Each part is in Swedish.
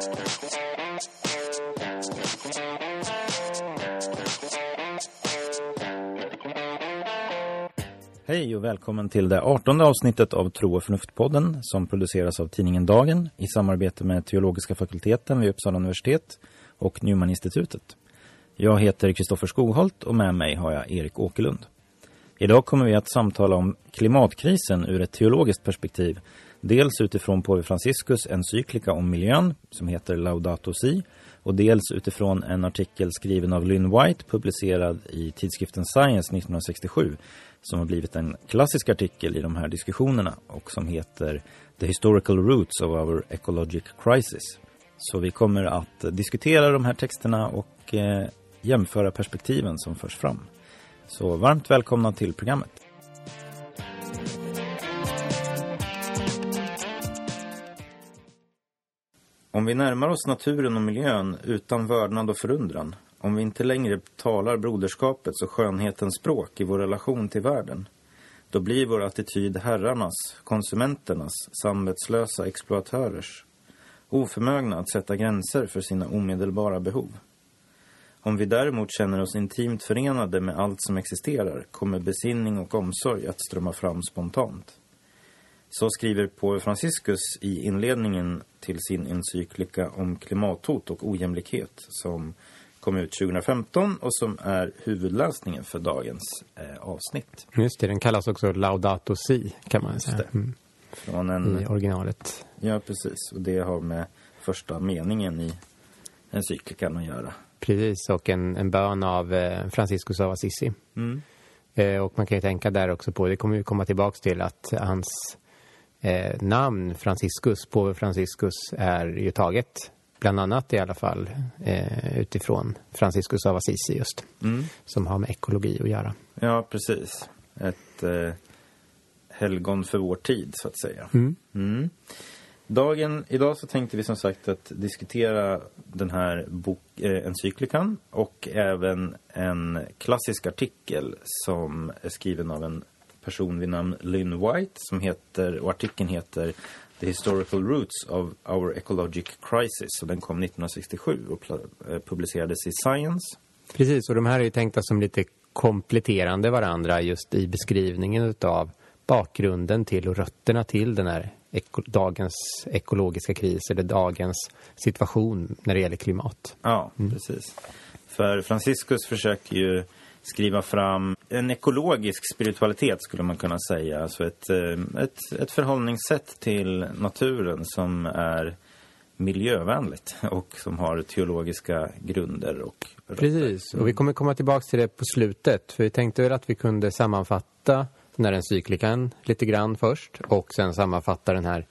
Hej och välkommen till det artonde avsnittet av Tro och förnuft-podden som produceras av tidningen Dagen i samarbete med Teologiska fakulteten vid Uppsala universitet och Newman-institutet. Jag heter Kristoffer Skogholt och med mig har jag Erik Åkerlund. Idag kommer vi att samtala om klimatkrisen ur ett teologiskt perspektiv. Dels utifrån påve Franciscus encyklika om miljön som heter Laudato Si och dels utifrån en artikel skriven av Lynn White publicerad i tidskriften Science 1967 som har blivit en klassisk artikel i de här diskussionerna och som heter The Historical Roots of Our Ecologic Crisis. Så vi kommer att diskutera de här texterna och eh, jämföra perspektiven som förs fram. Så varmt välkomna till programmet. Om vi närmar oss naturen och miljön utan vördnad och förundran, om vi inte längre talar broderskapets och skönhetens språk i vår relation till världen, då blir vår attityd herrarnas, konsumenternas, samvetslösa exploatörers, oförmögna att sätta gränser för sina omedelbara behov. Om vi däremot känner oss intimt förenade med allt som existerar kommer besinning och omsorg att strömma fram spontant. Så skriver påve Franciscus i inledningen till sin encyklika om klimathot och ojämlikhet som kom ut 2015 och som är huvudläsningen för dagens eh, avsnitt. Just det, den kallas också Laudato Si kan man säga. Mm. Från en, I originalet. Ja, precis. Och det har med första meningen i encyklikan att göra. Precis, och en, en bön av eh, Franciscus av Assisi. Mm. Eh, och man kan ju tänka där också på, det kommer vi komma tillbaka till, att hans eh, namn Franciscus, påve Franciscus, är ju taget bland annat i alla fall eh, utifrån Franciscus av Assisi just, mm. som har med ekologi att göra. Ja, precis. Ett eh, helgon för vår tid, så att säga. Mm. Mm. Dagen, idag så tänkte vi som sagt att diskutera den här bok, eh, encyklikan och även en klassisk artikel som är skriven av en person vid namn Lynn White som heter, och artikeln heter The Historical Roots of Our Ecologic Crisis och den kom 1967 och eh, publicerades i Science. Precis, och de här är ju tänkta som lite kompletterande varandra just i beskrivningen av bakgrunden till och rötterna till den här eko dagens ekologiska kris eller dagens situation när det gäller klimat. Ja, mm. precis. För Franciscus försöker ju skriva fram en ekologisk spiritualitet skulle man kunna säga. Alltså ett, eh, ett, ett förhållningssätt till naturen som är miljövänligt och som har teologiska grunder och rötter. Precis, och vi kommer komma tillbaka till det på slutet. För vi tänkte väl att vi kunde sammanfatta den här encyklikan lite grann först och sen sammanfatta den här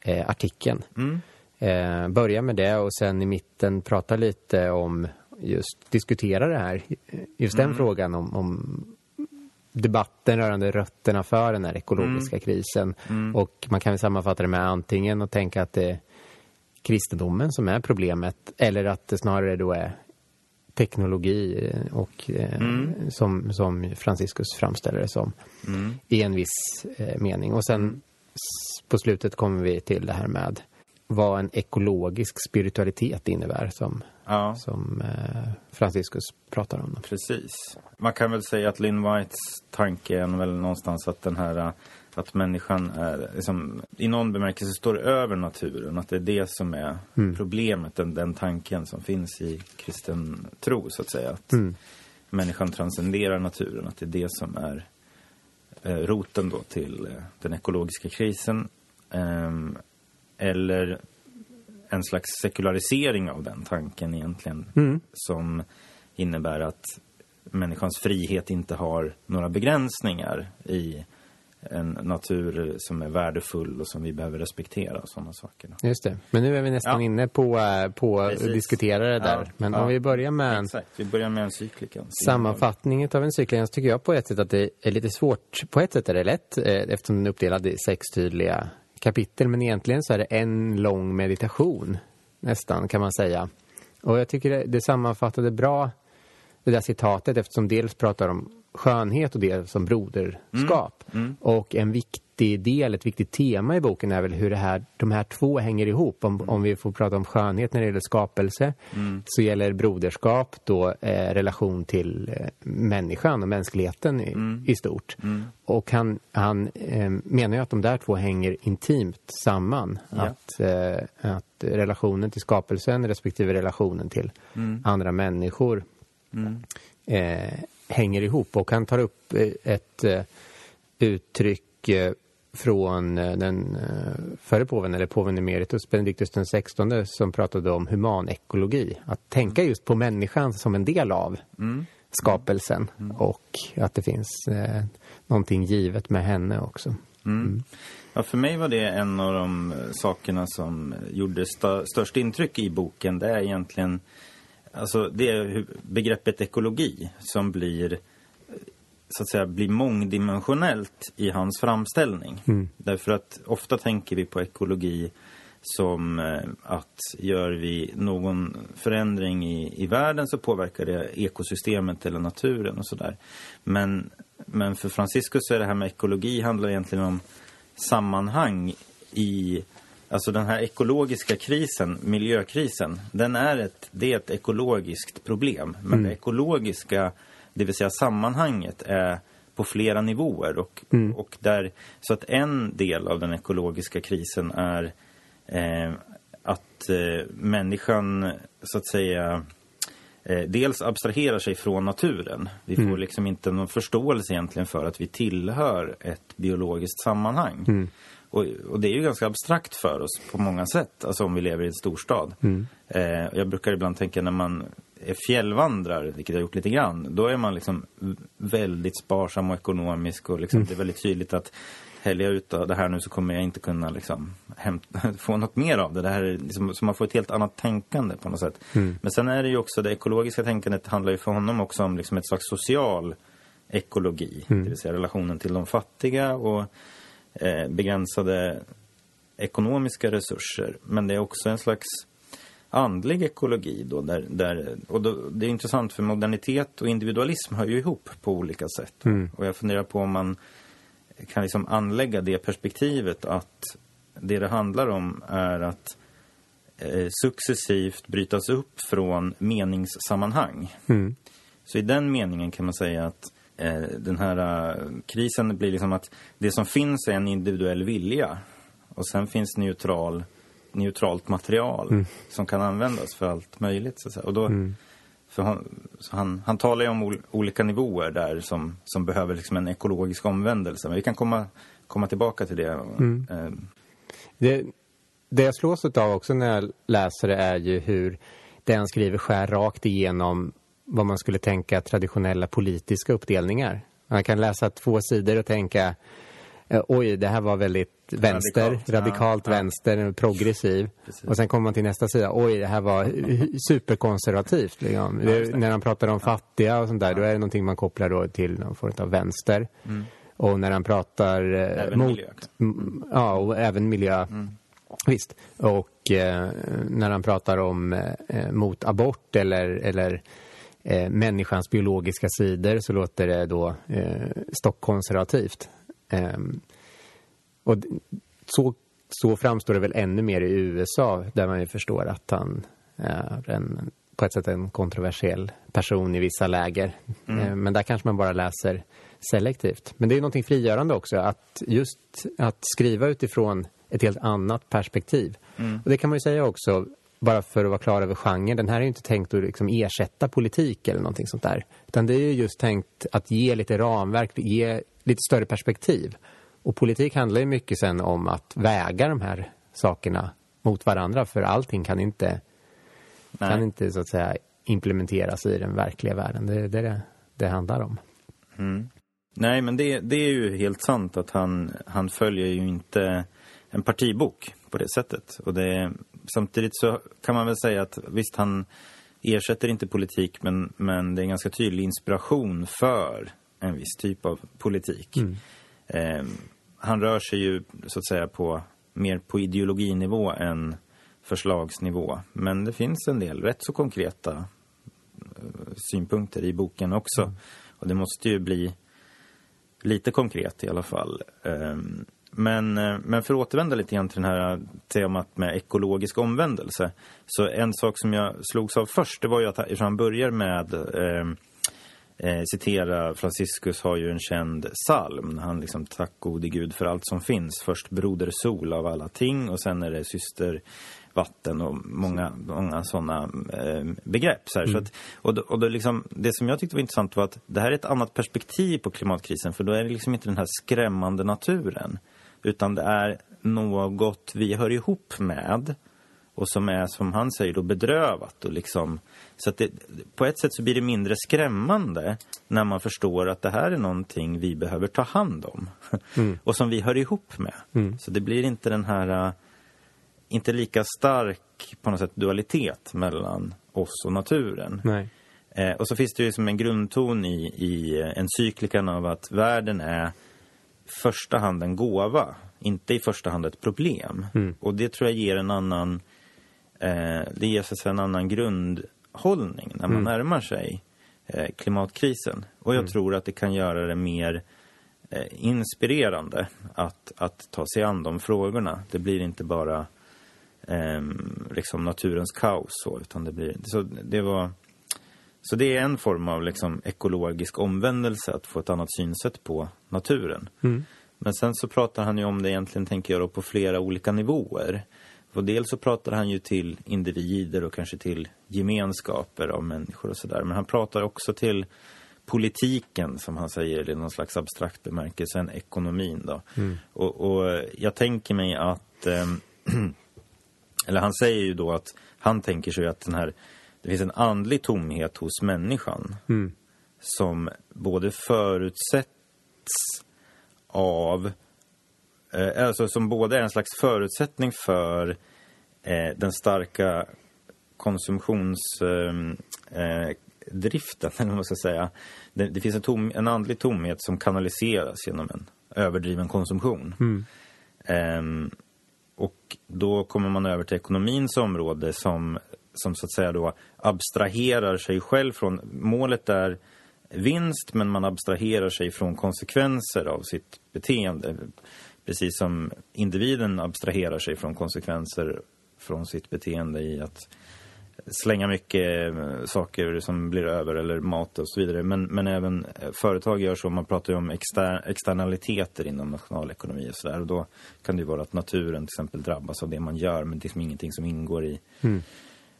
eh, artikeln. Mm. Eh, börja med det och sen i mitten prata lite om just diskutera det här, just den mm. frågan om, om debatten rörande rötterna för den här ekologiska mm. krisen. Mm. Och man kan sammanfatta det med antingen att tänka att det är kristendomen som är problemet eller att det snarare då är teknologi eh, och eh, mm. som, som Franciscus framställer det som mm. i en viss eh, mening. Och sen på slutet kommer vi till det här med vad en ekologisk spiritualitet innebär som, ja. som eh, Franciscus pratar om. Precis. Man kan väl säga att Lynn Whites tanke är väl någonstans att den här att människan är, liksom, i någon bemärkelse står över naturen. Att det är det som är mm. problemet, den, den tanken som finns i kristen tro så att säga. Att mm. människan transcenderar naturen, att det är det som är eh, roten då till eh, den ekologiska krisen. Eh, eller en slags sekularisering av den tanken egentligen. Mm. Som innebär att människans frihet inte har några begränsningar i en natur som är värdefull och som vi behöver respektera och sådana saker. Just det. Men nu är vi nästan ja. inne på, eh, på att diskutera det där. Ja. Men ja. om vi börjar med en Exakt. Vi börjar med encyklikan. Sammanfattning av encyklikan så tycker jag på ett sätt att det är lite svårt. På ett sätt är det lätt eh, eftersom den är uppdelad i sex tydliga kapitel. Men egentligen så är det en lång meditation nästan kan man säga. Och jag tycker det, det sammanfattade bra det där citatet eftersom dels pratar om skönhet och det som broderskap. Mm. Mm. Och en viktig viktig eller ett viktigt tema i boken är väl hur det här, de här två hänger ihop. Om, om vi får prata om skönhet när det gäller skapelse mm. så gäller broderskap då eh, relation till eh, människan och mänskligheten i, mm. i stort. Mm. Och han, han eh, menar ju att de där två hänger intimt samman. Ja. Att, eh, att relationen till skapelsen respektive relationen till mm. andra människor mm. eh, hänger ihop. Och han tar upp eh, ett uttryck från den förre påven, eller påven emeritus Benedictus den 16 som pratade om humanekologi. Att tänka just på människan som en del av mm. skapelsen mm. och att det finns eh, någonting givet med henne också. Mm. mm. Ja, för mig var det en av de sakerna som gjorde st störst intryck i boken. Det är egentligen alltså det är begreppet ekologi som blir så att säga blir mångdimensionellt i hans framställning. Mm. Därför att ofta tänker vi på ekologi som eh, att gör vi någon förändring i, i världen så påverkar det ekosystemet eller naturen och sådär. Men, men för Franciscus är det här med ekologi handlar egentligen om sammanhang i Alltså den här ekologiska krisen, miljökrisen, den är ett, det är ett ekologiskt problem. Men mm. det ekologiska, det vill säga sammanhanget, är på flera nivåer. Och, mm. och där, så att en del av den ekologiska krisen är eh, att eh, människan, så att säga, eh, dels abstraherar sig från naturen. Vi får mm. liksom inte någon förståelse egentligen för att vi tillhör ett biologiskt sammanhang. Mm. Och, och, det är ju ganska abstrakt för oss på många sätt, alltså om vi lever i en storstad. Mm. Eh, jag brukar ibland tänka när man är fjällvandrare, vilket jag har gjort lite grann, då är man liksom väldigt sparsam och ekonomisk och liksom, mm. det är väldigt tydligt att häller jag ut det här nu så kommer jag inte kunna liksom hämta, få något mer av det. det här är liksom, så man får ett helt annat tänkande på något sätt. Mm. Men sen är det ju också, det ekologiska tänkandet handlar ju för honom också om liksom ett slags social ekologi. Mm. Det vill säga relationen till de fattiga och eh, begränsade ekonomiska resurser. Men det är också en slags andlig ekologi då, där, där och då, det är intressant för modernitet och individualism hör ju ihop på olika sätt. Mm. Och jag funderar på om man kan liksom anlägga det perspektivet att det det handlar om är att eh, successivt brytas upp från meningssammanhang. Mm. Så i den meningen kan man säga att Eh, den här uh, krisen blir liksom att det som finns är en individuell vilja och sen finns neutral, neutralt material mm. som kan användas för allt möjligt. Så. Och då, mm. för han, han, han talar ju om ol, olika nivåer där som, som behöver liksom en ekologisk omvändelse. Men vi kan komma, komma tillbaka till det. Mm. Uh, det. Det jag slås av också när jag läser det är ju hur det han skriver skär rakt igenom vad man skulle tänka traditionella politiska uppdelningar. Man kan läsa två sidor och tänka eh, oj, det här var väldigt vänster, radikalt, radikalt ja, vänster, ja. progressiv. Precis. Och sen kommer man till nästa sida, oj, det här var superkonservativt. Liksom. Ja, när han pratar om fattiga och sånt där, då är det någonting man kopplar då till någon form av vänster. Mm. Och när han pratar eh, även mot... Miljö. Mm. Ja, och även miljö. Mm. Visst. Och eh, när han pratar om eh, mot abort eller, eller eh, människans biologiska sidor så låter det då eh, stockkonservativt. Eh, och så, så framstår det väl ännu mer i USA där man ju förstår att han är en, på ett sätt en kontroversiell person i vissa läger. Mm. Eh, men där kanske man bara läser selektivt. Men det är någonting frigörande också att just att skriva utifrån ett helt annat perspektiv. Mm. Och det kan man ju säga också bara för att vara klar över genren. Den här är inte tänkt att liksom ersätta politik eller någonting sånt där. Utan det är ju just tänkt att ge lite ramverk, ge lite större perspektiv. Och politik handlar ju mycket sen om att väga de här sakerna mot varandra. För allting kan inte, kan inte så att säga implementeras i den verkliga världen. Det är det det, det handlar om. Mm. Nej, men det, det är ju helt sant att han, han följer ju inte en partibok på det sättet. Och det, samtidigt så kan man väl säga att visst, han ersätter inte politik men, men det är en ganska tydlig inspiration för en viss typ av politik. Mm. Eh, han rör sig ju så att säga på mer på ideologinivå än förslagsnivå. Men det finns en del rätt så konkreta eh, synpunkter i boken också. Mm. Och det måste ju bli lite konkret i alla fall. Um, men, eh, men för att återvända lite grann till det här temat med ekologisk omvändelse. Så en sak som jag slogs av först, det var ju att han börjar med eh, citera Franciscus har ju en känd psalm. Han liksom tack gode Gud för allt som finns. Först broder sol av alla ting och sen är det syster vatten och många, många sådana eh, begrepp. Så mm. så att, och då, och då liksom, det som jag tyckte var intressant var att det här är ett annat perspektiv på klimatkrisen för då är det liksom inte den här skrämmande naturen utan det är något vi hör ihop med och som är, som han säger, då bedrövat. Och liksom, så att det, på ett sätt så blir det mindre skrämmande när man förstår att det här är någonting vi behöver ta hand om. Mm. och som vi hör ihop med. Mm. Så det blir inte den här, äh, inte lika stark på något sätt dualitet mellan oss och naturen. Eh, och så finns det ju som en grundton i, i encyklikan av att världen är första hand en gåva, inte i första hand ett problem. Mm. Och det tror jag ger en annan eh, det ger sig en annan grundhållning när man mm. närmar sig eh, klimatkrisen. Och jag mm. tror att det kan göra det mer eh, inspirerande att, att ta sig an de frågorna. Det blir inte bara eh, liksom naturens kaos så, utan det blir... Så det var... Så det är en form av liksom ekologisk omvändelse, att få ett annat synsätt på naturen. Mm. Men sen så pratar han ju om det egentligen, tänker jag, då, på flera olika nivåer. Och dels så pratar han ju till individer och kanske till gemenskaper av människor och sådär. Men han pratar också till politiken, som han säger, i någon slags abstrakt bemärkelse, än ekonomin då. Mm. Och, och, jag tänker mig att, eh, eller han säger ju då att han tänker sig att den här, det finns en andlig tomhet hos människan mm. som både förutsätts av eh, alltså som både är en slags förutsättning för eh, den starka konsumtionsdriften, eh, eller vad man ska säga. Det, det finns en, tom, en andlig tomhet som kanaliseras genom en överdriven konsumtion. Mm. Eh, och då kommer man över till ekonomins område som, som så att säga då abstraherar sig själv från... Målet är vinst, men man abstraherar sig från konsekvenser av sitt beteende precis som individen abstraherar sig från konsekvenser från sitt beteende i att slänga mycket eh, saker som blir över eller mat och så vidare. Men, men även eh, företag gör så. Man pratar ju om exter externaliteter inom nationalekonomi och sådär. Och då kan det ju vara att naturen till exempel drabbas av det man gör. Men det är liksom ingenting som ingår i. Mm.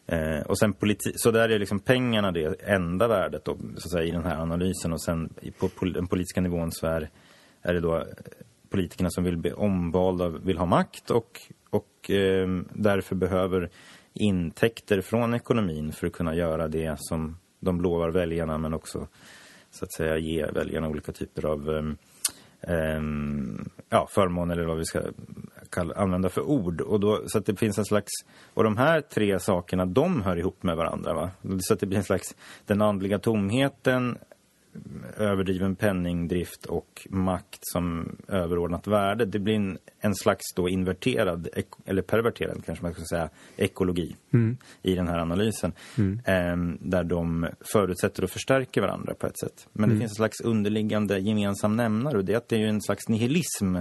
Eh, och sen så där är liksom pengarna det enda värdet då, så att säga, i den här analysen. Och sen på pol den politiska nivån så är, är det då politikerna som vill bli omvalda vill ha makt och, och eh, därför behöver intäkter från ekonomin för att kunna göra det som de lovar väljarna men också så att säga ge väljarna olika typer av eh, ja, förmån eller vad vi ska kalla, använda för ord. Och då, så att det finns en slags, och de här tre sakerna de hör ihop med varandra. Va? Så att det blir en slags, den andliga tomheten överdriven penningdrift och makt som överordnat värde. Det blir en, en slags då inverterad, eller perverterad kanske man ska säga, ekologi mm. i den här analysen. Mm. Eh, där de förutsätter och förstärker varandra på ett sätt. Men mm. det finns en slags underliggande gemensam nämnare och det är att det är en slags nihilism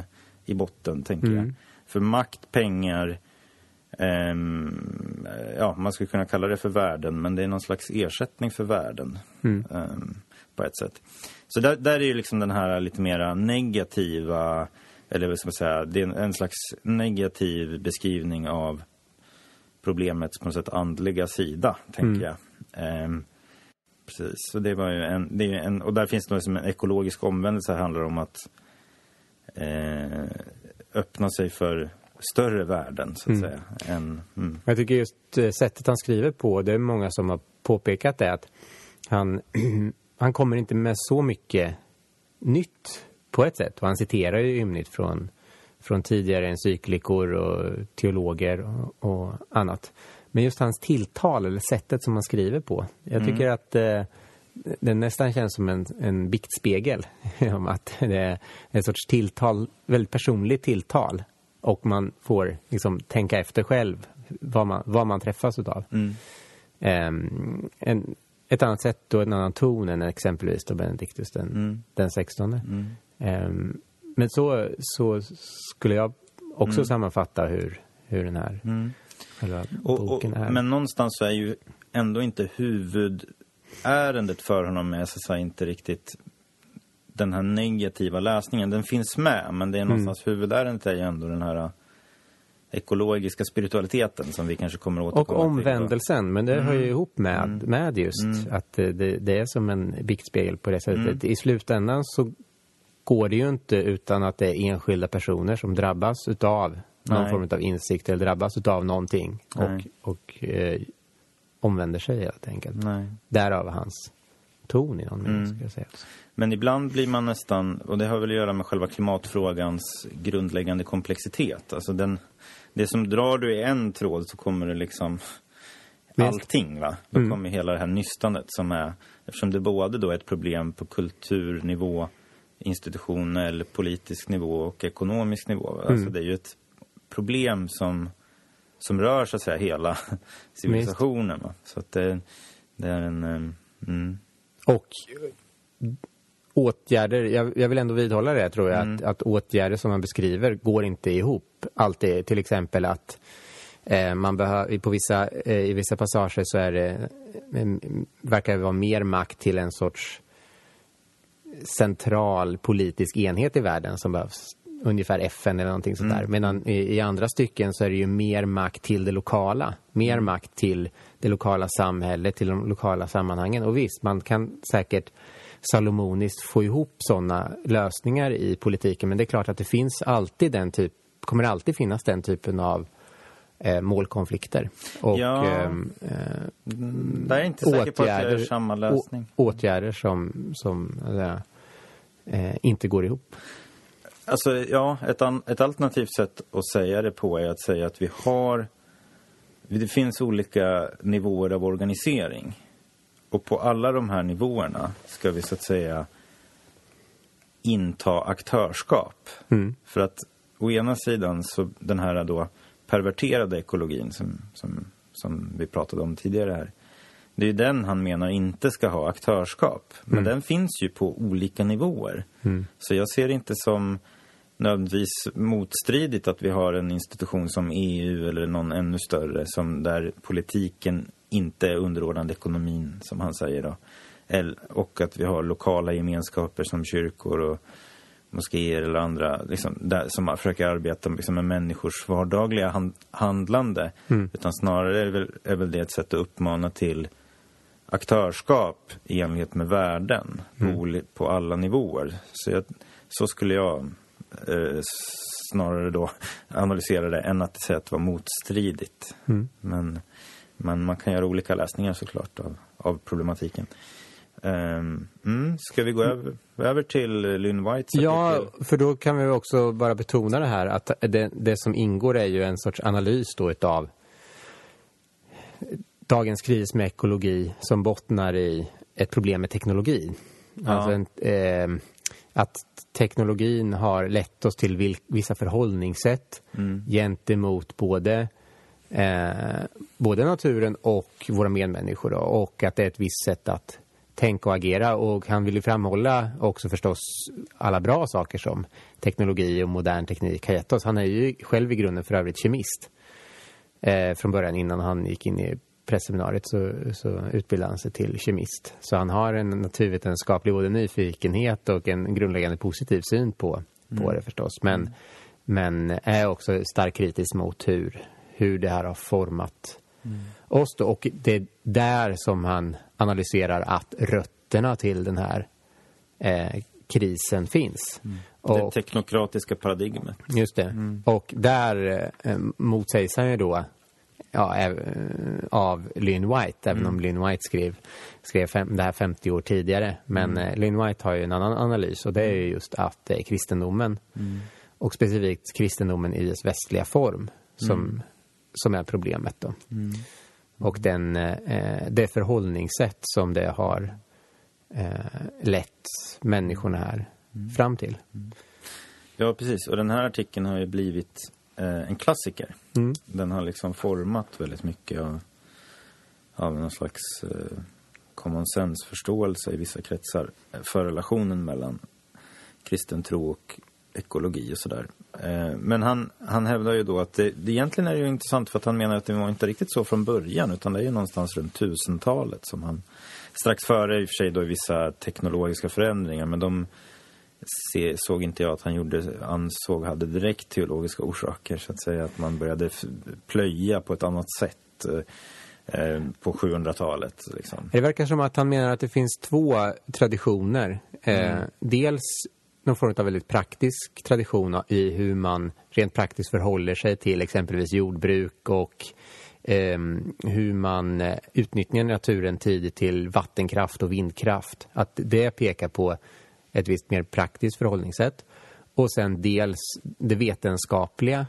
i botten, tänker jag. Mm. För makt, pengar, Um, ja, man skulle kunna kalla det för värden, men det är någon slags ersättning för värden. Mm. På ett sätt. Så där, där är ju liksom den här lite mera negativa, eller vad ska man säga, det är en, en slags negativ beskrivning av problemets på något sätt andliga sida, tänker mm. jag. Um, precis, så det var ju en, det är en, och där finns det liksom en ekologisk omvändelse, det handlar om att eh, öppna sig för större värden, så att mm. säga. Än, mm. Jag tycker just eh, sättet han skriver på, det är många som har påpekat det, att han han kommer inte med så mycket nytt på ett sätt. Och han citerar ju ymnigt från, från tidigare encyklikor och teologer och, och, annat. Men just hans tilltal, eller sättet som han skriver på. Jag tycker mm. att eh, det nästan känns som en, en biktspegel. om att det är en sorts tilltal, väldigt personligt tilltal. Och man får liksom tänka efter själv vad man, vad man träffas av. Mm. Um, en, ett annat sätt och en annan ton än exempelvis då Benedictus den, mm. den 16. Mm. Um, men så, så skulle jag också Mm. sammanfatta hur, hur den här själva Och, och, boken är. men någonstans så är ju ändå inte huvudärendet för honom med SSI inte riktigt den här negativa läsningen. Den finns med, men det är någonstans huvudärendet är ju ändå den här ekologiska spiritualiteten som vi kanske kommer Och återkomma till. då. omvändelsen, men det hör ju ihop med, Mm. med just att det, det, är som en biktspegel på det sättet. Mm. I slutändan så går det ju inte utan att det är enskilda personer som drabbas utav någon Nej. form av insikt eller drabbas utav någonting Nej. och, och eh, omvänder sig helt enkelt. Nej. Därav hans ton i någon mening, Mm. jag säga. Men ibland blir man nästan, och det har väl att göra med själva klimatfrågans grundläggande komplexitet. Alltså den, det som drar du i en tråd så kommer det liksom allting va. Då kommer hela det här nystandet som är, eftersom det både då är ett problem på kulturnivå, institutionell, politisk nivå och ekonomisk nivå. Va? Alltså det är ju ett problem som, som rör så att säga hela civilisationen. Va? Så att det, det är en, eh, mm, Och åtgärder, jag, jag vill ändå vidhålla det tror jag, att, att åtgärder som man beskriver går inte ihop. Alltid till exempel att eh, man behöver, på vissa, eh, i vissa passager så är det, eh, verkar det vara mer makt till en sorts central politisk enhet i världen som behövs. Ungefär FN eller någonting sånt där. Medan i, i andra stycken så är det ju mer makt till det lokala. Mer makt till det lokala samhället, till de lokala sammanhangen. Och visst, man kan säkert salomoniskt få ihop sådana lösningar i politiken. Men det är klart att det finns alltid den typ, kommer alltid finnas den typen av eh, målkonflikter. Och Ja. eh, Där är jag inte säker på att jag gör samma lösning. åtgärder som, som alltså, eh, inte går ihop. Alltså, ja, ett, an, ett alternativt sätt att säga det på är att säga att vi har... Det finns olika nivåer av organisering. Och på alla de här nivåerna ska vi så att säga inta aktörskap. För att å ena sidan så den här då perverterade ekologin som, som, som vi pratade om tidigare här. Det är ju den han menar inte ska ha aktörskap. Men den finns ju på olika nivåer. Så jag ser det inte som nödvändigtvis motstridigt att vi har en institution som EU eller någon ännu större som där politiken inte underordnad ekonomin, som han säger då. Och att vi har lokala gemenskaper som kyrkor och moskéer eller andra liksom, där, som försöker arbeta liksom, med människors vardagliga hand, handlande. Utan snarare är väl, är väl det ett sätt att uppmana till aktörskap i enlighet med värden på, oli- på alla nivåer. Så, jag, så skulle jag eh, snarare då analysera det än att säga att det var motstridigt. Men, men man kan göra olika läsningar såklart av, av problematiken. Um, mm, ska vi gå över, över till Lynn Whites Ja, artikel? för då kan vi också bara betona det här att det, det som ingår är ju en sorts analys då utav dagens kris med ekologi som bottnar i ett problem med teknologi. Alltså en, eh, att teknologin har lett oss till vil- vissa förhållningssätt gentemot både eh, både naturen och våra medmänniskor då, och att det är ett visst sätt att tänka och agera och han vill ju framhålla också förstås alla bra saker som teknologi och modern teknik har gett oss. Han är ju själv i grunden för övrigt kemist. Eh, från början innan han gick in i pressseminariet så, så utbildade han sig till kemist. Så han har en naturvetenskaplig både nyfikenhet och en grundläggande positiv syn på, på det förstås. Men, men är också starkt kritisk mot hur, hur det här har format oss då. Och det är där som han analyserar att rötterna till den här eh, krisen finns. Det Och, teknokratiska paradigmet. Just det. Och där eh, motsägs han ju då ja, eh, av Lynn White, även om Lynn White skrev, skrev fem, det här 50 år tidigare. Men eh, Lynn White har ju en annan analys och det är ju just att det är kristendomen och specifikt kristendomen i dess västliga form som, som är problemet då. Och den, eh, det förhållningssätt som det har eh, lett människorna här fram till. Ja, precis. Och den här artikeln har ju blivit eh, en klassiker. Mm. Den har liksom format väldigt mycket av, av någon slags eh, common sense-förståelse i vissa kretsar eh, för relationen mellan kristen tro och ekologi och sådär. Eh, men han, han hävdar ju då att det, det egentligen är ju intressant för att han menar att det var inte riktigt så från början utan det är ju någonstans runt tusentalet som han strax före i och för sig då vissa teknologiska förändringar men de se, såg inte jag att han gjorde, ansåg hade direkt teologiska orsaker så att säga att man började plöja på ett annat sätt eh, på 700-talet. Liksom. Det verkar som att han menar att det finns två traditioner. Eh, mm. dels någon form av väldigt praktisk tradition i hur man rent praktiskt förhåller sig till exempelvis jordbruk och eh, hur man eh, utnyttjar naturen tidigt till vattenkraft och vindkraft. Att det pekar på ett visst mer praktiskt förhållningssätt. Och sen dels det vetenskapliga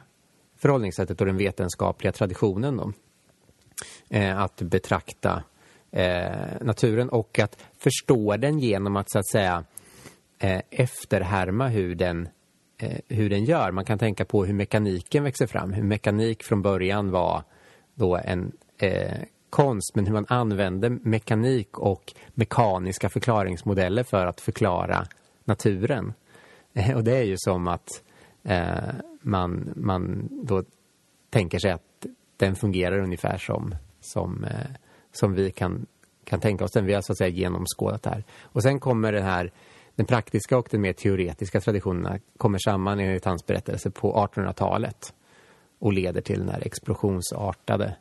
förhållningssättet och den vetenskapliga traditionen. Då. Eh, att betrakta eh, naturen och att förstå den genom att så att säga eh, efterhärma hur den, eh, hur den gör. Man kan tänka på hur mekaniken växer fram. Hur mekanik från början var då en eh, konst men hur man använde mekanik och mekaniska förklaringsmodeller för att förklara naturen. Eh, och det är ju som att eh, man, man då tänker sig att den fungerar ungefär som, som, eh, som vi kan, kan tänka oss den. Vi har så att säga genomskådat det här. Och sen kommer den här den praktiska och den mer teoretiska traditionerna kommer samman enligt hans berättelse på 1800-talet och leder till den här explosionsartade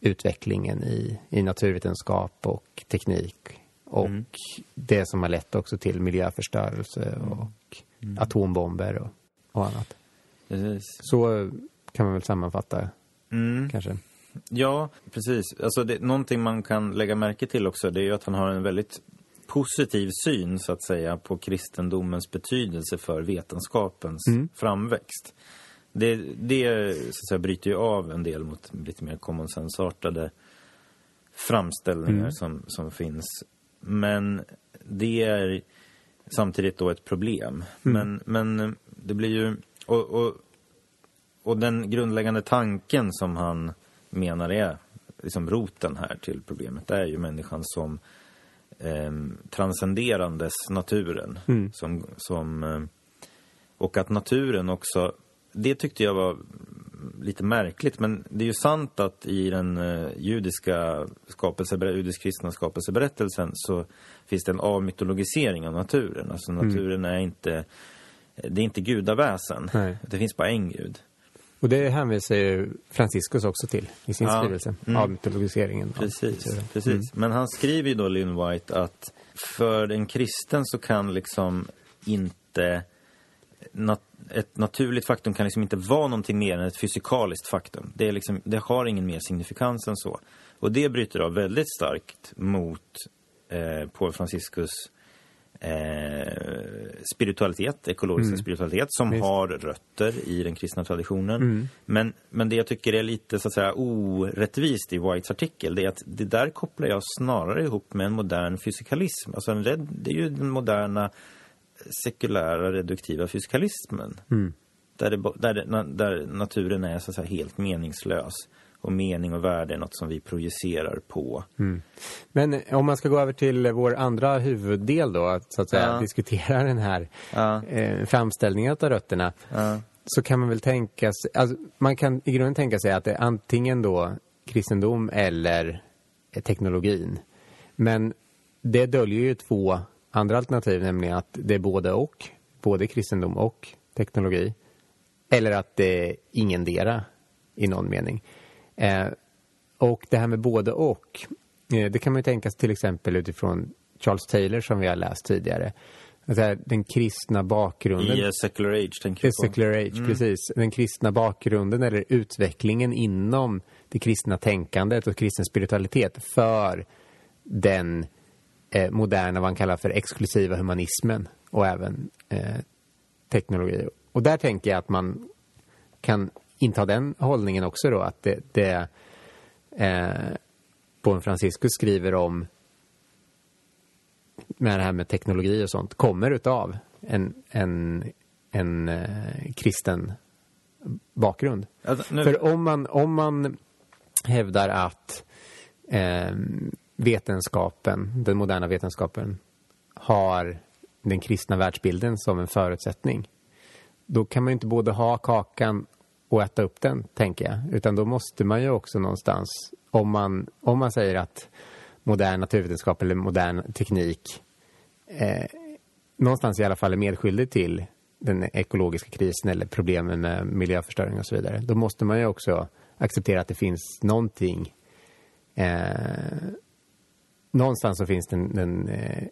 utvecklingen i, i naturvetenskap och teknik och mm. det som har lett också till miljöförstörelse mm. och mm. atombomber och, och annat. Precis. Så kan man väl sammanfatta mm. kanske. Ja, precis. Alltså det, någonting man kan lägga märke till också det är ju att han har en väldigt positiv syn så att säga på kristendomens betydelse för vetenskapens mm. framväxt. Det, det så att säga, bryter ju av en del mot lite mer common sense-artade framställningar mm. som, som finns. Men det är samtidigt då ett problem. Mm. Men, men det blir ju... Och, och, och den grundläggande tanken som han menar är liksom roten här till problemet är ju människan som eh, transcenderandes naturen. Mm. Som, som, eh, och att naturen också det tyckte jag var lite märkligt. Men det är ju sant att i den uh, judiska skapelse, judisk-kristna skapelseberättelsen så finns det en avmytologisering av naturen. Alltså mm. naturen är inte, det är inte gudaväsen. Nej. Det finns bara en gud. Och det hänvisar ju Franciscus också till i sin ja. skrivelse, mm. avmytologiseringen. Precis, av precis. Mm. men han skriver ju då, Lynn White, att för en kristen så kan liksom inte nat ett naturligt faktum kan liksom inte vara någonting mer än ett fysikaliskt faktum. Det, är liksom, det har ingen mer signifikans än så. Och det bryter av väldigt starkt mot eh, Paul Franciscus eh, spiritualitet, ekologiska mm. spiritualitet som Visst. har rötter i den kristna traditionen. Mm. Men, men det jag tycker är lite så att säga orättvist i Whites artikel det är att det där kopplar jag snarare ihop med en modern fysikalism. Alltså en, det är ju den moderna sekulära reduktiva fysikalismen. Mm. Där, det, där, där naturen är så att säga helt meningslös. Och mening och värde är något som vi projicerar på. Mm. Men om man ska gå över till vår andra huvuddel då, att så att säga ja. diskutera den här ja. eh, framställningen av rötterna. Ja. Så kan man väl tänka sig, alltså, man kan i grunden tänka sig att det är antingen då kristendom eller teknologin. Men det döljer ju två andra alternativ, nämligen att det är både och, både kristendom och teknologi. Eller att det är ingendera i någon mening. Eh, och det här med både och, eh, det kan man ju tänka sig till exempel utifrån Charles Taylor som vi har läst tidigare. Alltså den kristna bakgrunden. I Secular Age tänker jag på. Secular Age, mm. precis. Den kristna bakgrunden eller utvecklingen inom det kristna tänkandet och kristen spiritualitet för den eh, moderna, vad han kallar för exklusiva humanismen och även eh, teknologi. Och där tänker jag att man kan inta den hållningen också då, att det, det eh, Bon Franciscus skriver om med det här med teknologi och sånt kommer utav en, en, en eh, kristen bakgrund. Alltså, För om man, om man hävdar att eh, vetenskapen, den moderna vetenskapen, har den kristna världsbilden som en förutsättning, då kan man ju inte både ha kakan och äta upp den, tänker jag. Utan då måste man ju också någonstans, om man, om man säger att modern naturvetenskap eller modern teknik eh, någonstans i alla fall är medskyldig till den ekologiska krisen eller problemen med miljöförstöring och så vidare. Då måste man ju också acceptera att det finns någonting eh, någonstans så finns den, den eh,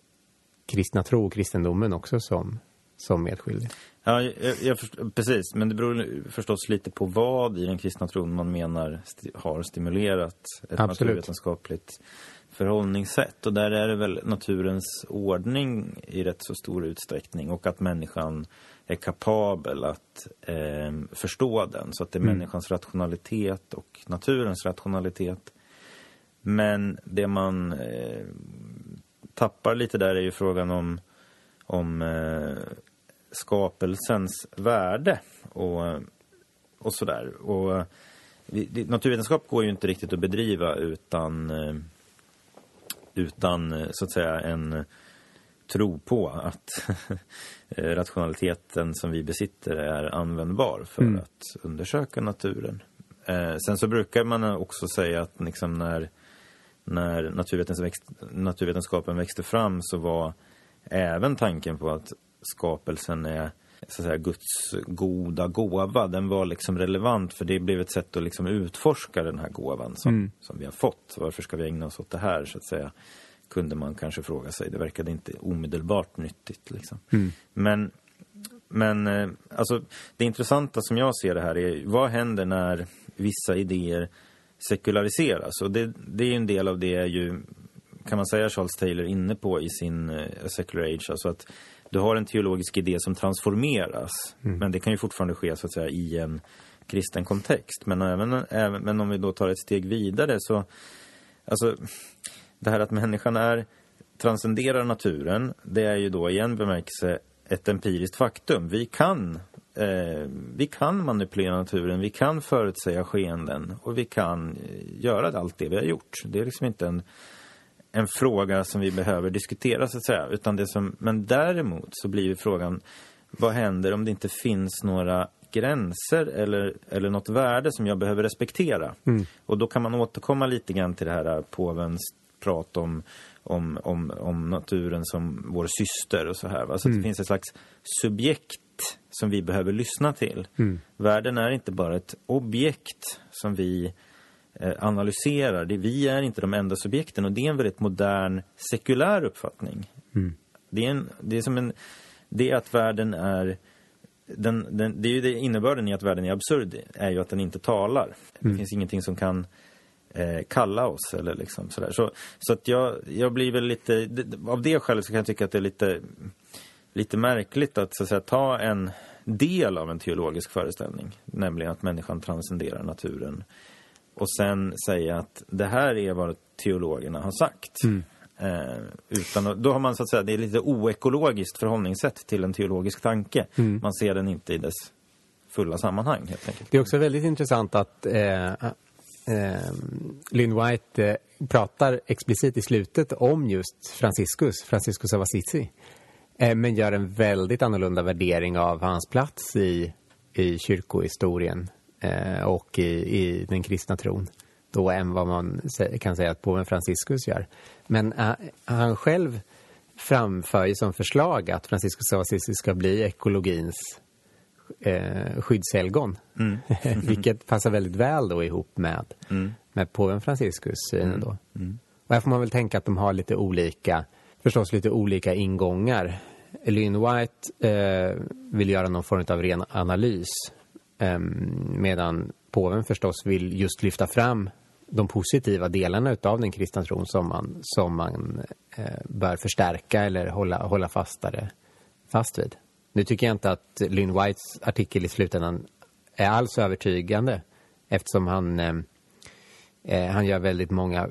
kristna tro och kristendomen också som, som medskyldig. Ja, jag, jag förstår, precis. Men det beror förstås lite på vad i den kristna tron man menar sti har stimulerat ett Absolut. naturvetenskapligt förhållningssätt. Och där är det väl naturens ordning i rätt så stor utsträckning och att människan är kapabel att eh, förstå den. Så att det är mm. människans rationalitet och naturens rationalitet. Men det man eh, tappar lite där är ju frågan om, om eh, skapelsens värde och, och sådär. Och, naturvetenskap går ju inte riktigt att bedriva utan, eh, utan eh, så att säga en tro på att rationaliteten som vi besitter är användbar för mm. att undersöka naturen. Eh, sen så brukar man också säga att liksom när, när naturvetenskapen växte fram så var även tanken på att skapelsen är så att säga, Guds goda gåva. Den var liksom relevant för det blev ett sätt att liksom utforska den här gåvan som, mm. som vi har fått. Varför ska vi ägna oss åt det här så att säga? Kunde man kanske fråga sig. Det verkade inte omedelbart nyttigt liksom. Mm. Men, men eh, alltså det intressanta som jag ser det här är vad händer när vissa idéer sekulariseras? Och det, det är en del av det är ju kan man säga Charles Taylor inne på i sin uh, Secular Age. Alltså att du har en teologisk idé som transformeras. Mm. Men det kan ju fortfarande ske så att säga i en kristen kontext. Men, även, även, men om vi då tar ett steg vidare så... Alltså, det här att människan är transcenderar naturen, det är ju då i en bemärkelse ett empiriskt faktum. Vi kan, eh, vi kan manipulera naturen, vi kan förutsäga skeenden och vi kan eh, göra allt det vi har gjort. Det är liksom inte en en fråga som vi behöver diskutera så att säga. Utan det som, men däremot så blir ju frågan, vad händer om det inte finns några gränser eller, eller något värde som jag behöver respektera? Mm. Och då kan man återkomma lite grann till det här påvens prat om, om, om, om naturen som vår syster och så här. Va? Så mm. det finns ett slags subjekt som vi behöver lyssna till. Mm. Världen är inte bara ett objekt som vi analyserar. Det, vi är inte de enda subjekten och det är en väldigt modern sekulär uppfattning. Mm. Det, är en, det är som en... Det är att världen är... Den, den, det är ju det innebörden i att världen är absurd är ju att den inte talar. Mm. Det finns ingenting som kan eh, kalla oss eller liksom sådär. Så, så att jag, jag blir väl lite... Av det skälet så kan jag tycka att det är lite, lite märkligt att, så att säga, ta en del av en teologisk föreställning. Nämligen att människan transcenderar naturen och sen säga att det här är vad teologerna har sagt. Mm. Eh, utan, då har man så att säga, det är lite oekologiskt förhållningssätt till en teologisk tanke. Mm. Man ser den inte i dess fulla sammanhang helt enkelt. Det är också väldigt intressant att eh, eh, Lynn White eh, pratar explicit i slutet om just Franciscus, Franciscus av Assisi. Eh, men gör en väldigt annorlunda värdering av hans plats i, i kyrkohistorien eh, och i, i, den kristna tron då än vad man kan säga att påven Franciscus gör. Men äh, han själv framför ju som förslag att Franciscus av Assisi ska bli ekologins eh, skyddshelgon. Mm. Vilket passar väldigt väl då ihop med, mm. med påven Franciscus synen då. Mm. Och här får man väl tänka att de har lite olika, förstås lite olika ingångar. Lynn White eh, vill göra någon form av ren analys Ehm, medan påven förstås vill just lyfta fram de positiva delarna av den kristna tron som man, som man eh, bör förstärka eller hålla, hålla fastare fast vid. Nu tycker jag inte att Lynn Whites artikel i slutändan är alls övertygande eftersom han, eh, eh, han gör väldigt många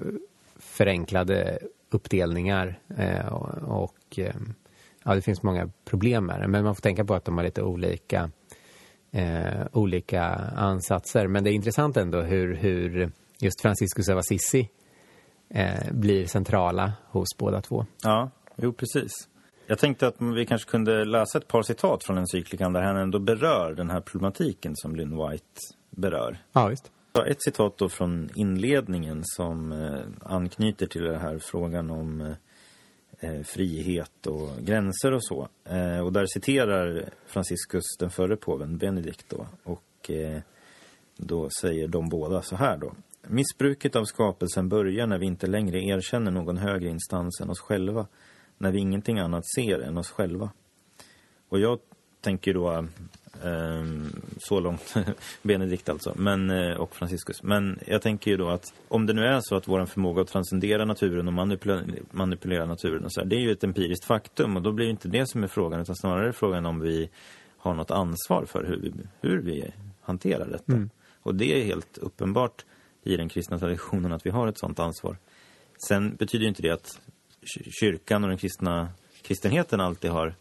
förenklade uppdelningar eh, och, och eh, ja, det finns många problem med det. Men man får tänka på att de har lite olika eh, olika ansatser. Men det är intressant ändå hur, hur just Franciscus av Assisi eh, blir centrala hos båda två. Ja, jo precis. Jag tänkte att vi kanske kunde läsa ett par citat från encyklikan där han ändå berör den här problematiken som Lynn White berör. Ja, visst. Ett citat då från inledningen som eh, anknyter till den här frågan om eh, frihet och gränser och så. Eh, och där citerar Franciscus den förre påven Benedikt då. Och eh, då säger de båda så här då. Missbruket av skapelsen börjar när vi inte längre erkänner någon högre instans än oss själva. När vi ingenting annat ser än oss själva. Och jag tänker då så långt Benedikt alltså, men, eh, och Franciscus. Men jag tänker ju då att om det nu är så att vår förmåga att transcendera naturen och manipulera, manipulera naturen och så här, det är ju ett empiriskt faktum och då blir det inte det som är frågan utan snarare frågan om vi har något ansvar för hur vi, hur vi hanterar detta. Mm. Och det är helt uppenbart i den kristna traditionen att vi har ett sådant ansvar. Sen betyder inte det att kyrkan och den kristna kristenheten alltid har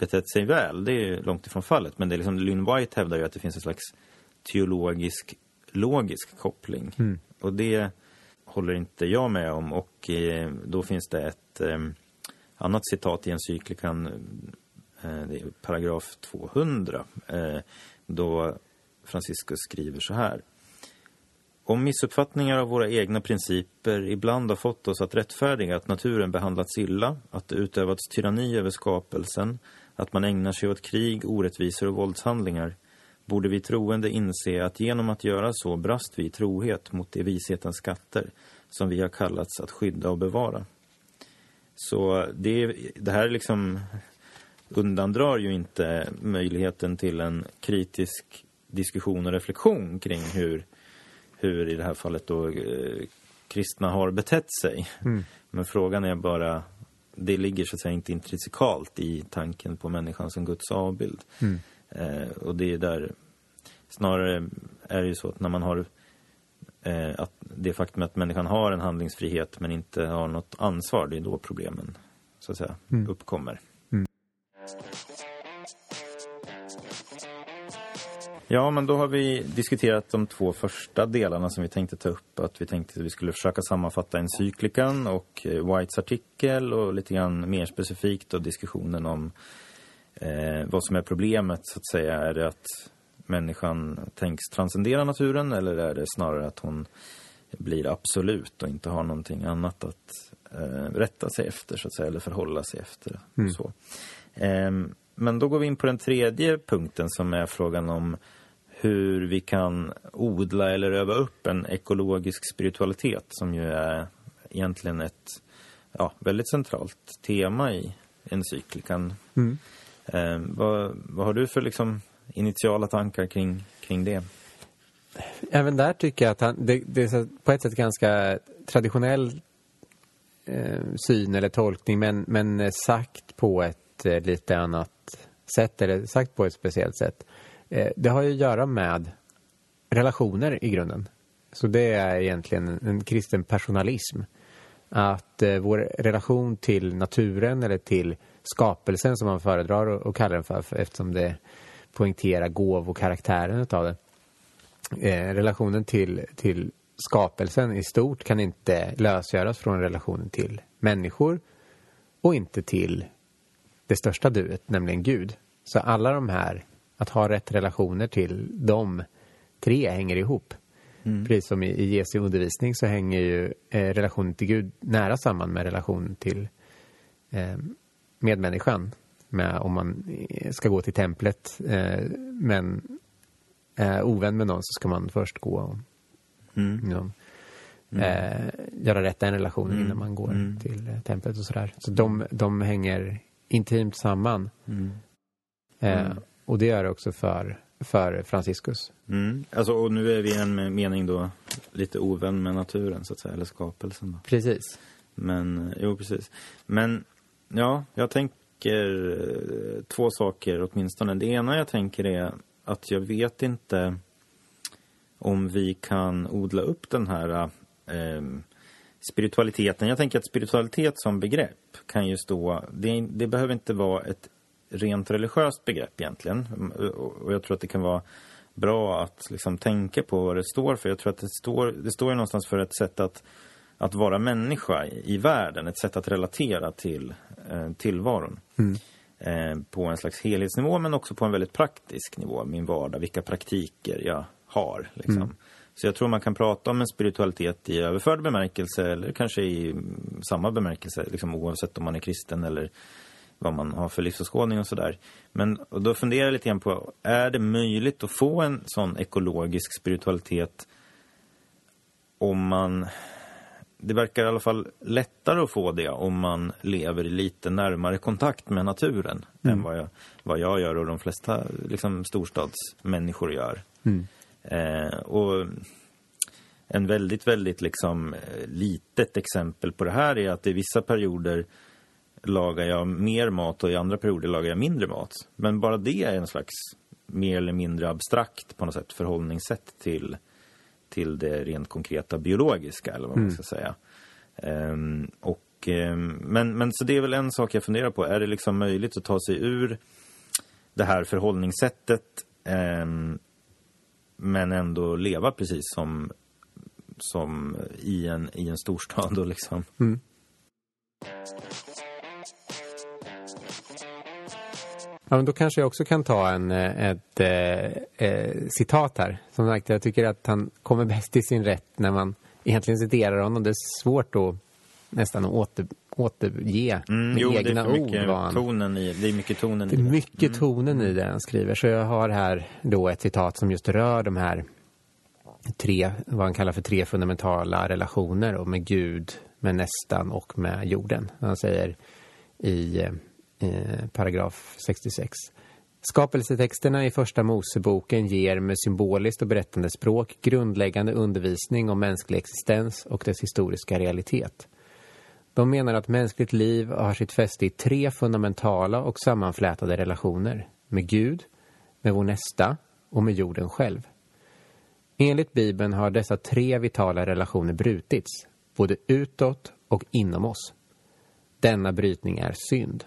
betett sig väl. Det är långt ifrån fallet. Men det är liksom, Lynn White hävdar ju att det finns en slags teologisk, logisk koppling. Mm. Och det håller inte jag med om. Och eh, då finns det ett eh, annat citat i encyklikan, eh, det är paragraf 200, eh, då Franciscus skriver så här. Om missuppfattningar av våra egna principer ibland har fått oss att rättfärdiga att naturen behandlats illa, att det utövats tyranni över skapelsen, att man ägnar sig åt krig, orättvisor och våldshandlingar borde vi troende inse att genom att göra så brast vi trohet mot de vishetens skatter som vi har kallats att skydda och bevara. Så det, det här liksom undandrar ju inte möjligheten till en kritisk diskussion och reflektion kring hur, hur i det här fallet då eh, kristna har betett sig. Mm. Men frågan är bara det ligger så att säga inte intrinsikalt i tanken på människan som Guds avbild. Mm. Eh, och det är där, snarare är det ju så att när man har eh, att det faktum att människan har en handlingsfrihet men inte har något ansvar, det är då problemen så att säga mm. uppkommer. Ja, men då har vi diskuterat de två första delarna som vi tänkte ta upp. Att vi tänkte att vi skulle försöka sammanfatta encyklikan och eh, Whites artikel och lite grann mer specifikt och diskussionen om eh, vad som är problemet så att säga. Är det att människan tänks transcendera naturen eller är det snarare att hon blir absolut och inte har någonting annat att eh, rätta sig efter så att säga eller förhålla sig efter. Mm. Så. Eh, men då går vi in på den tredje punkten som är frågan om hur vi kan odla eller öva upp en ekologisk spiritualitet som ju är egentligen ett ja, väldigt centralt tema i encyklikan. Mm. Eh, vad, vad har du för liksom, initiala tankar kring, kring det? Även där tycker jag att han, det, det är på ett sätt ganska traditionell eh, syn eller tolkning men, men sagt på ett eh, lite annat sätt eller sagt på ett speciellt sätt. Eh, det har ju att göra med relationer i grunden. Så det är egentligen en kristen personalism. Att eh, vår relation till naturen eller till skapelsen som man föredrar att kalla den för, för eftersom det poängterar gåvokaraktären utav det. Eh, relationen till, till skapelsen i stort kan inte lösgöras från relationen till människor och inte till det största duet, nämligen Gud. Så alla de här att ha rätt relationer till de tre hänger ihop. Mm. Precis som i, i Jesu undervisning så hänger ju eh, relationen till Gud nära samman med relationen till eh, medmänniskan. Med om man eh, ska gå till templet eh, men är ovän med någon så ska man först gå och mm. Ja, mm. Göra rätt den relationen mm. innan man går mm. till templet och sådär. Så de, de hänger intimt samman. Mm. Eh, och det det också för, för Franciscus. Mm. Alltså, och nu är vi en mening då lite ovän med naturen så att säga, eller skapelsen. Då. Precis. Men, jo precis. Men, ja, jag tänker eh, två saker åtminstone. Det ena jag tänker är att jag vet inte om vi kan odla upp den här eh, spiritualiteten. Jag tänker att spiritualitet som begrepp kan ju stå, det, det behöver inte vara ett rent religiöst begrepp egentligen. Och jag tror att det kan vara bra att liksom tänka på vad det står för. Jag tror att det står, det står någonstans för ett sätt att, att vara människa i, världen. Ett sätt att relatera till eh, tillvaron. Eh, på en slags helhetsnivå men också på en väldigt praktisk nivå, min vardag, vilka praktiker jag har. Liksom. Så jag tror man kan prata om en spiritualitet i överförd bemärkelse eller kanske i mm, samma bemärkelse, liksom, oavsett om man är kristen eller vad man har för livsåskådning och sådär. Men och då funderar jag lite grann på, är det möjligt att få en sån ekologisk spiritualitet om man... Det verkar i alla fall lättare att få det om man lever i lite närmare kontakt med naturen än vad jag, vad jag gör och de flesta liksom, storstadsmänniskor gör. Eh, och en väldigt, väldigt liksom, eh, litet exempel på det här är att i vissa perioder lagar jag mer mat och i andra perioder lagar jag mindre mat. Men bara det är en slags mer eller mindre abstrakt på något sätt förhållningssätt till, till det rent konkreta biologiska eller vad man ska säga. Ehm, och, ehm, men, men så det är väl en sak jag funderar på. Är det liksom möjligt att ta sig ur det här förhållningssättet ehm, men ändå leva precis som, som i, en, i en storstad och liksom Ja, men då kanske jag också kan ta en, eh, ett eh, eh, citat här. Som sagt, jag tycker att han kommer bäst till sin rätt när man egentligen citerar honom. Det är svårt att nästan att åter, återge Mm, med jo, det är egna för ord. mycket han, tonen i, det är mycket tonen det i är det. mycket tonen i det han skriver. Så jag har här då ett citat som just rör de här tre, vad han kallar för tre fundamentala relationer och med Gud, med nästan och med jorden. Han säger i eh, paragraf 66. Skapelsetexterna i första Moseboken ger med symboliskt och berättande språk grundläggande undervisning om mänsklig existens och dess historiska realitet. De menar att mänskligt liv har sitt fäste i tre fundamentala och sammanflätade relationer. Med Gud, med vår nästa och med jorden själv. Enligt Bibeln har dessa tre vitala relationer brutits, både utåt och inom oss. Denna brytning är synd.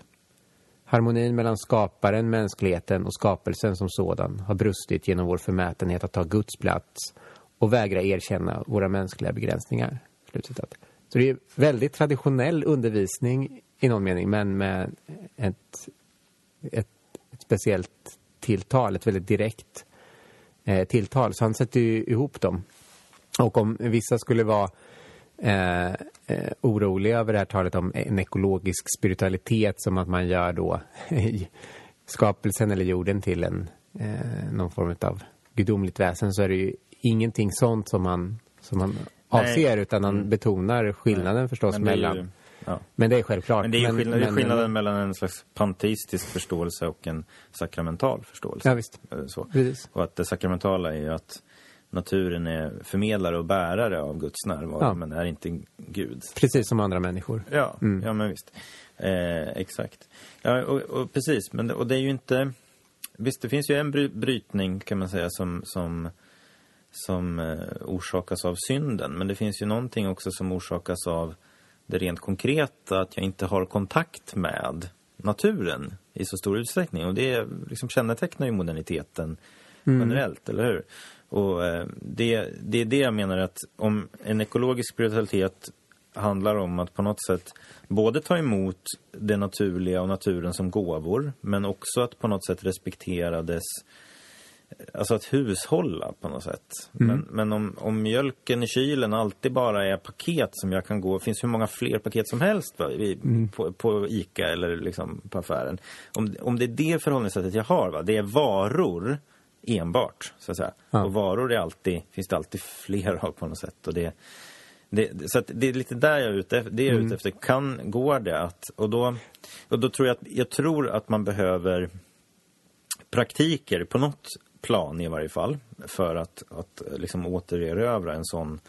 Harmonin mellan skaparen, mänskligheten och skapelsen som sådan har brustit genom vår förmätenhet att ta Guds plats och vägra erkänna våra mänskliga begränsningar. Slutcitat. Så det är väldigt traditionell undervisning i någon mening, men med ett, ett, ett speciellt tilltal, ett väldigt direkt eh, tilltal. Så han sätter ju ihop dem. Och om vissa skulle vara eh, eh, oroliga över det här talet om en ekologisk spiritualitet som att man gör då skapelsen eller jorden till en, eh, någon form av gudomligt väsen så är det ju ingenting sånt som man, som man avser utan han betonar skillnaden förstås Men ju- mellan ja. men det är självklart. Men det är ju skillnad, det är men- skillnaden mellan en slags panteistisk förståelse och en sakramental förståelse. Ja, visst. Eh, Så. Precis. Och att det sakramentala är ju att naturen är förmedlare och bärare av Guds närvaro, Ja. men är inte Gud. Precis som andra människor. Ja, ja men visst. Eh, exakt. Ja, och, och precis, men det, och det är ju inte... Visst, det finns ju en bry, brytning kan man säga som, som, som eh, orsakas av synden. Men det finns ju någonting också som orsakas av det rent konkreta, att jag inte har kontakt med naturen i så stor utsträckning. Och det liksom kännetecknar ju moderniteten generellt, eller hur? Och eh, det, det är det jag menar att om en ekologisk spiritualitet handlar om att på något sätt både ta emot det naturliga och naturen som gåvor, men också att på något sätt respektera dess Alltså att hushålla på något sätt. Men, men om, om mjölken i kylen alltid bara är paket som jag kan gå... Det finns hur många fler paket som helst va, i, på, på Ica eller liksom på affären. Om, om det är det förhållningssättet jag har, va, det är varor enbart. Så att säga. Ja. Och varor är alltid, finns det alltid fler av på något sätt. Och det, det, så det är lite där jag är ute. Det är jag ute efter. Kan, går det att... Och då, och då tror jag att, jag tror att man behöver praktiker på något plan i varje fall för att, att liksom återerövra en sån,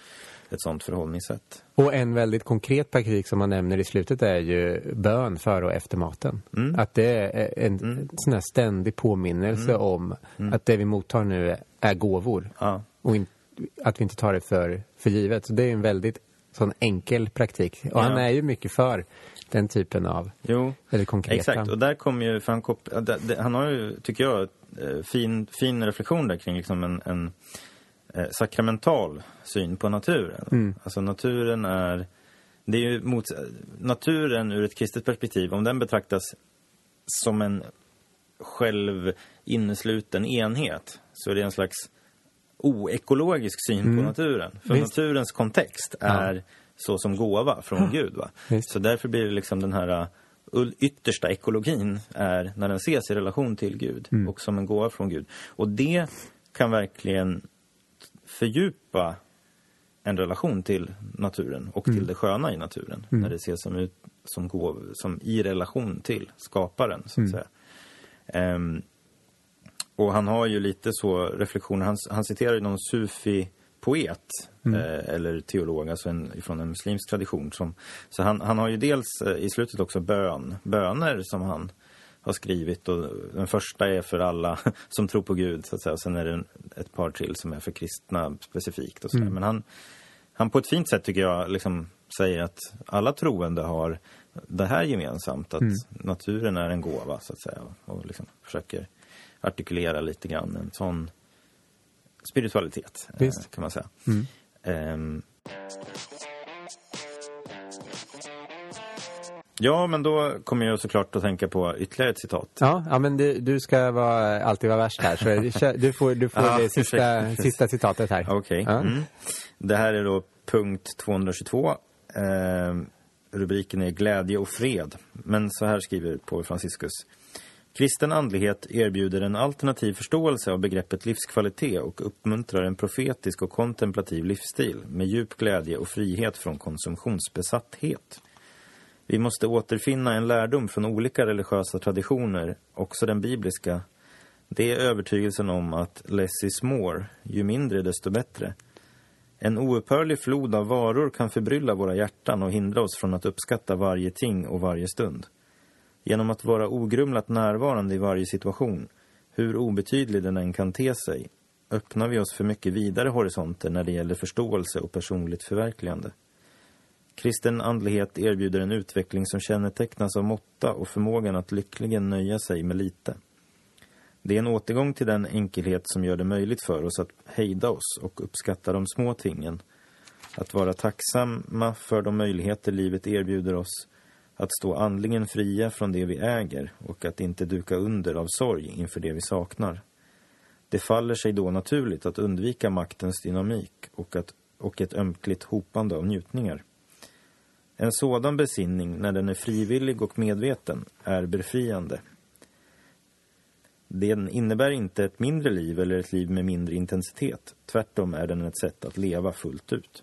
ett sånt förhållningssätt. Och en väldigt konkret praktik som man nämner i slutet är ju bön före och efter maten. Mm. Att det är en sån här ständig påminnelse om att det vi mottar nu är gåvor. Ja. Och in, att vi inte tar det för, för givet. Så det är en väldigt sån enkel praktik. Och han Ja. är ju mycket för den typen av Jo, väldigt konkreta. exakt. Och där kommer ju, för han, kop- ja, det- det- han har ju, tycker jag, eh, fin, fin reflektion där kring liksom en, en eh, sakramental syn på naturen. Mm. Alltså naturen är det är ju mot naturen ur ett kristet perspektiv, om den betraktas som en själv innesluten enhet så är det en slags oekologisk syn mm. på naturen. För Visst. naturens kontext är ja. så som gåva från Gud. Va? Så därför blir det liksom den här uh, yttersta ekologin är när den ses i relation till Gud mm. och som en gåva från Gud. Och det kan verkligen fördjupa en relation till naturen och till mm. det sköna i naturen. Mm. När det ses som, ut, som, gåv, som i relation till skaparen, så att mm. säga. Um, och han har ju lite så reflektioner, han, han citerar ju någon sufi-poet mm. eh, eller teolog, alltså en, från en muslimsk tradition. Som, så han, han har ju dels eh, i slutet också bön, böner som han har skrivit och den första är för alla som tror på Gud så att säga. Och sen är det ett par till som är för kristna specifikt och så mm. Men han, han på ett fint sätt tycker jag liksom säger att alla troende har det här gemensamt, att mm. naturen är en gåva så att säga och liksom försöker artikulera lite grann en sån spiritualitet eh, Visst. kan man säga. Mm. Um, Ja, men då kommer jag såklart att tänka på ytterligare ett citat. Ja, ja men du, du ska vara, alltid vara värst här. Så du får, du får ja, det sista, sista citatet här. Okej. Okay. Ja. Mm. Det här är då punkt 222. Eh, rubriken är Glädje och fred. Men så här skriver Paul Franciscus. Kristen andlighet erbjuder en alternativ förståelse av begreppet livskvalitet och uppmuntrar en profetisk och kontemplativ livsstil med djup glädje och frihet från konsumtionsbesatthet. Vi måste återfinna en lärdom från olika religiösa traditioner, också den bibliska. Det är övertygelsen om att less is more, ju mindre desto bättre. En oupphörlig flod av varor kan förbrylla våra hjärtan och hindra oss från att uppskatta varje ting och varje stund. Genom att vara ogrumlat närvarande i varje situation, hur obetydlig den än kan te sig, öppnar vi oss för mycket vidare horisonter när det gäller förståelse och personligt förverkligande. Kristen andlighet erbjuder en utveckling som kännetecknas av måtta och förmågan att lyckligen nöja sig med lite. Det är en återgång till den enkelhet som gör det möjligt för oss att hejda oss och uppskatta de små tingen. Att vara tacksamma för de möjligheter livet erbjuder oss. Att stå andligen fria från det vi äger och att inte duka under av sorg inför det vi saknar. Det faller sig då naturligt att undvika maktens dynamik och, att, och ett ömkligt hopande av njutningar. En sådan besinning, när den är frivillig och medveten, är befriande. Den innebär inte ett mindre liv eller ett liv med mindre intensitet. Tvärtom är den ett sätt att leva fullt ut.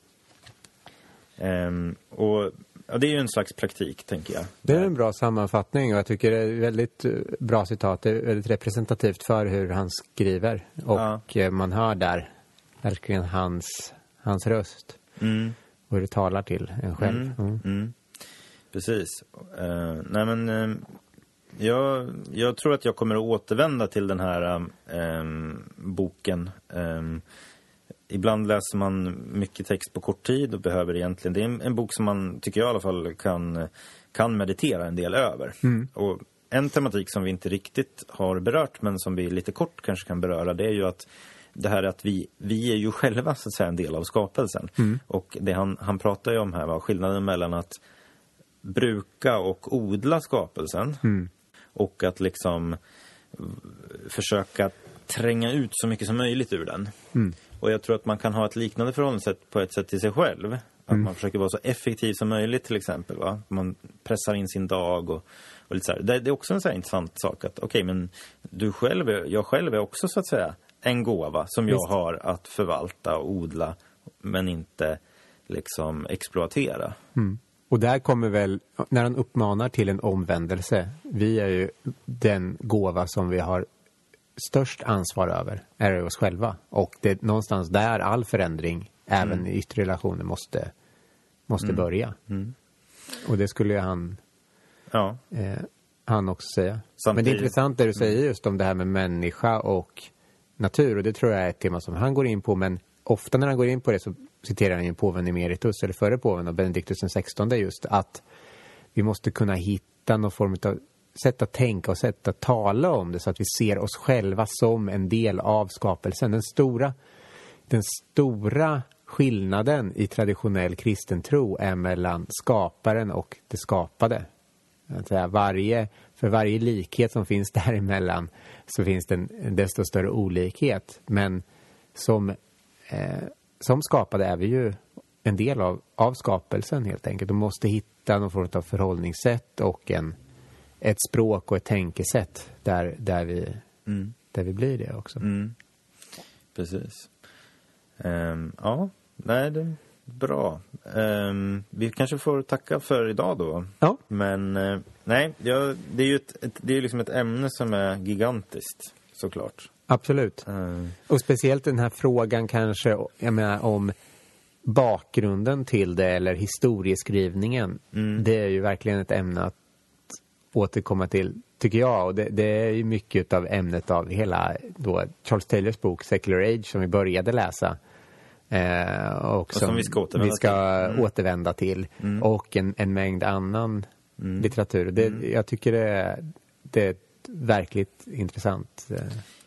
Um, och ja, Det är ju en slags praktik, tänker jag. Det är en bra sammanfattning och jag tycker det är väldigt eh, bra citat. Det är väldigt representativt för hur han skriver. Och ja. Eh, man hör där verkligen hans, hans röst. Mm och hur det talar till en själv. Mm, mm. Mm. Precis. Uh, nej men uh, jag, jag, tror att jag kommer att återvända till den här um, boken. Um, ibland läser man mycket text på kort tid och behöver egentligen... Det är en, en, bok som man, tycker jag i alla fall, kan, kan meditera en del över. Mm. Och en tematik som vi inte riktigt har berört men som vi lite kort kanske kan beröra det är ju att det här att vi, vi är ju själva så att säga en del av skapelsen. Mm. Och det han, han pratar ju om här var skillnaden mellan att bruka och odla skapelsen mm. och att liksom försöka tränga ut så mycket som möjligt ur den. Mm. Och jag tror att man kan ha ett liknande förhållningssätt på ett sätt till sig själv. Att mm. man försöker vara så effektiv som möjligt till exempel. Va? Man pressar in sin dag och, och lite så det, det, är också en så intressant sak att okej okay, men du själv, jag själv är också så att säga en gåva som jag Visst. har att förvalta och odla men inte liksom exploatera. Mm. Och där kommer väl, när han uppmanar till en omvändelse, vi är ju den gåva som vi har störst ansvar över, är oss själva. Och det är någonstans där all förändring, även mm. i yttre relationer, måste, måste mm. börja. Mm. Och det skulle han, ja. eh, han också säga. Samtidigt. Men det är intressant det du säger mm. just om det här med människa och natur och det tror jag är ett tema som han går in på men ofta när han går in på det så citerar han ju påven emeritus eller före påven och Benediktus XVI, just att vi måste kunna hitta någon form av sätt att tänka och sätt att tala om det så att vi ser oss själva som en del av skapelsen. Den stora, den stora skillnaden i traditionell kristen tro är mellan skaparen och det skapade. Att säga, varje, för varje likhet som finns däremellan så finns det en, desto större olikhet. Men som, eh, som skapade är vi ju en del av, av skapelsen helt enkelt. och måste hitta någon form av förhållningssätt och en, ett språk och ett tänkesätt där, där, vi, mm. där vi blir det också. Mm. Precis. Um, ja, nej, det är bra. Um, vi kanske får tacka för idag då. Ja. Men uh, nej, ja, det är ju ett, ett, det är liksom ett ämne som är gigantiskt, såklart. Absolut. Uh. Och speciellt den här frågan kanske, jag menar om bakgrunden till det eller historieskrivningen. Mm. Det är ju verkligen ett ämne att återkomma till, tycker jag. Och det, det är ju mycket av ämnet av hela då Charles Taylors bok Secular Age som vi började läsa. Eh, och, som, som, vi ska återvända vi ska till. Mm. Återvända till. Mm. Och en, en mängd annan mm. litteratur. Det, mm. Jag tycker det, det är ett verkligt intressant eh,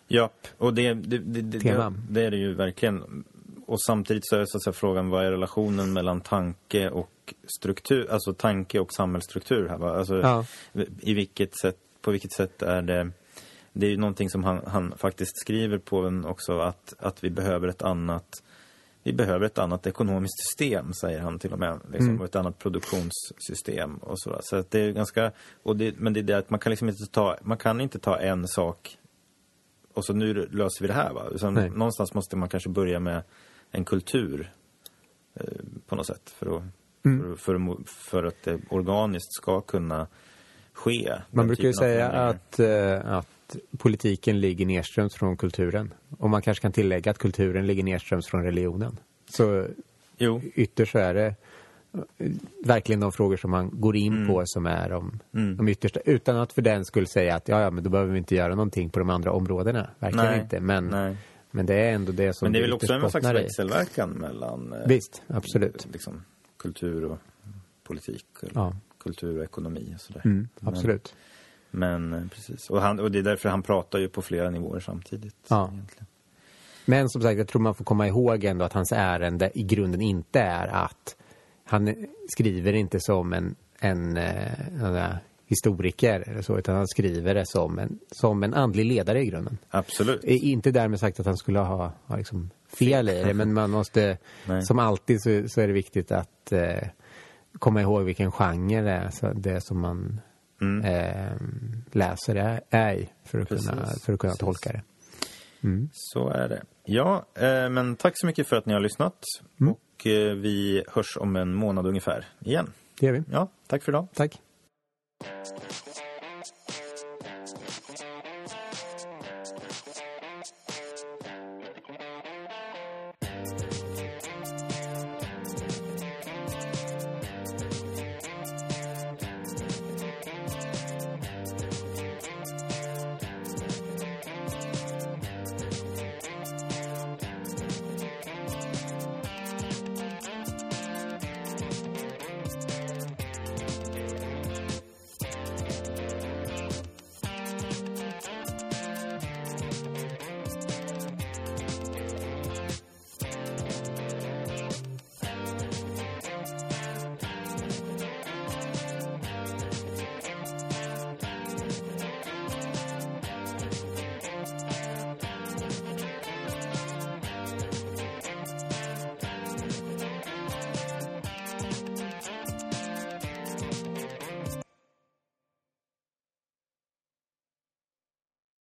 Ja, och det, det, det, tema. Det, är det ju verkligen och samtidigt så är så att frågan vad är relationen mellan tanke och struktur, alltså tanke och samhällsstruktur här va? Alltså, ja. i vilket sätt, på vilket sätt är det det är ju någonting som han, han faktiskt skriver på den också att, att vi behöver ett annat vi behöver ett annat ekonomiskt system, säger han till och med. Liksom, mm. Och ett annat produktionssystem och sådär. Så att det är ganska, och det, men det är det att man kan liksom inte ta, man kan inte ta en sak och så nu löser vi det här va. Utan någonstans måste man kanske börja med en kultur eh, på något sätt för att, mm. för, för, för, att det organiskt ska kunna ske. Man brukar ju säga att, eh, att politiken ligger nedströms från kulturen. Och man kanske kan tillägga att kulturen ligger nedströms från religionen. Så jo. ytterst så är det eh, verkligen de frågor som man går in mm. på som är de, mm. de yttersta. Utan att för den skulle säga att ja, ja, men då behöver vi inte göra någonting på de andra områdena. Verkligen Nej. inte. Men Nej. Men det är ändå det som Men det är väl också en slags växelverkan mellan eh, Visst, absolut. Liksom, kultur och politik. ja. Kultur och ekonomi och sådär. Mm, absolut. Men, men, eh, precis. Och, han, och det är därför han pratar ju på flera nivåer samtidigt. Ja. Egentligen. Men som sagt, jag tror man får komma ihåg ändå att hans ärende i grunden inte är att han skriver inte som en, en, en, eh, en historiker eller så, utan han skriver det som en, som en andlig ledare i grunden. Absolut. Inte därmed sagt att han skulle ha, ha liksom fel i det, men man måste, som alltid så, så, är det viktigt att eh, komma ihåg vilken genre det är, så det som man mm. eh, läsare är för att, kunna, för att kunna tolka det. Mm. Så är det. Ja, eh, men tack så mycket för att ni har lyssnat. Mm. Och eh, vi hörs om en månad ungefär igen. Det gör vi. Ja, tack för idag. Tack.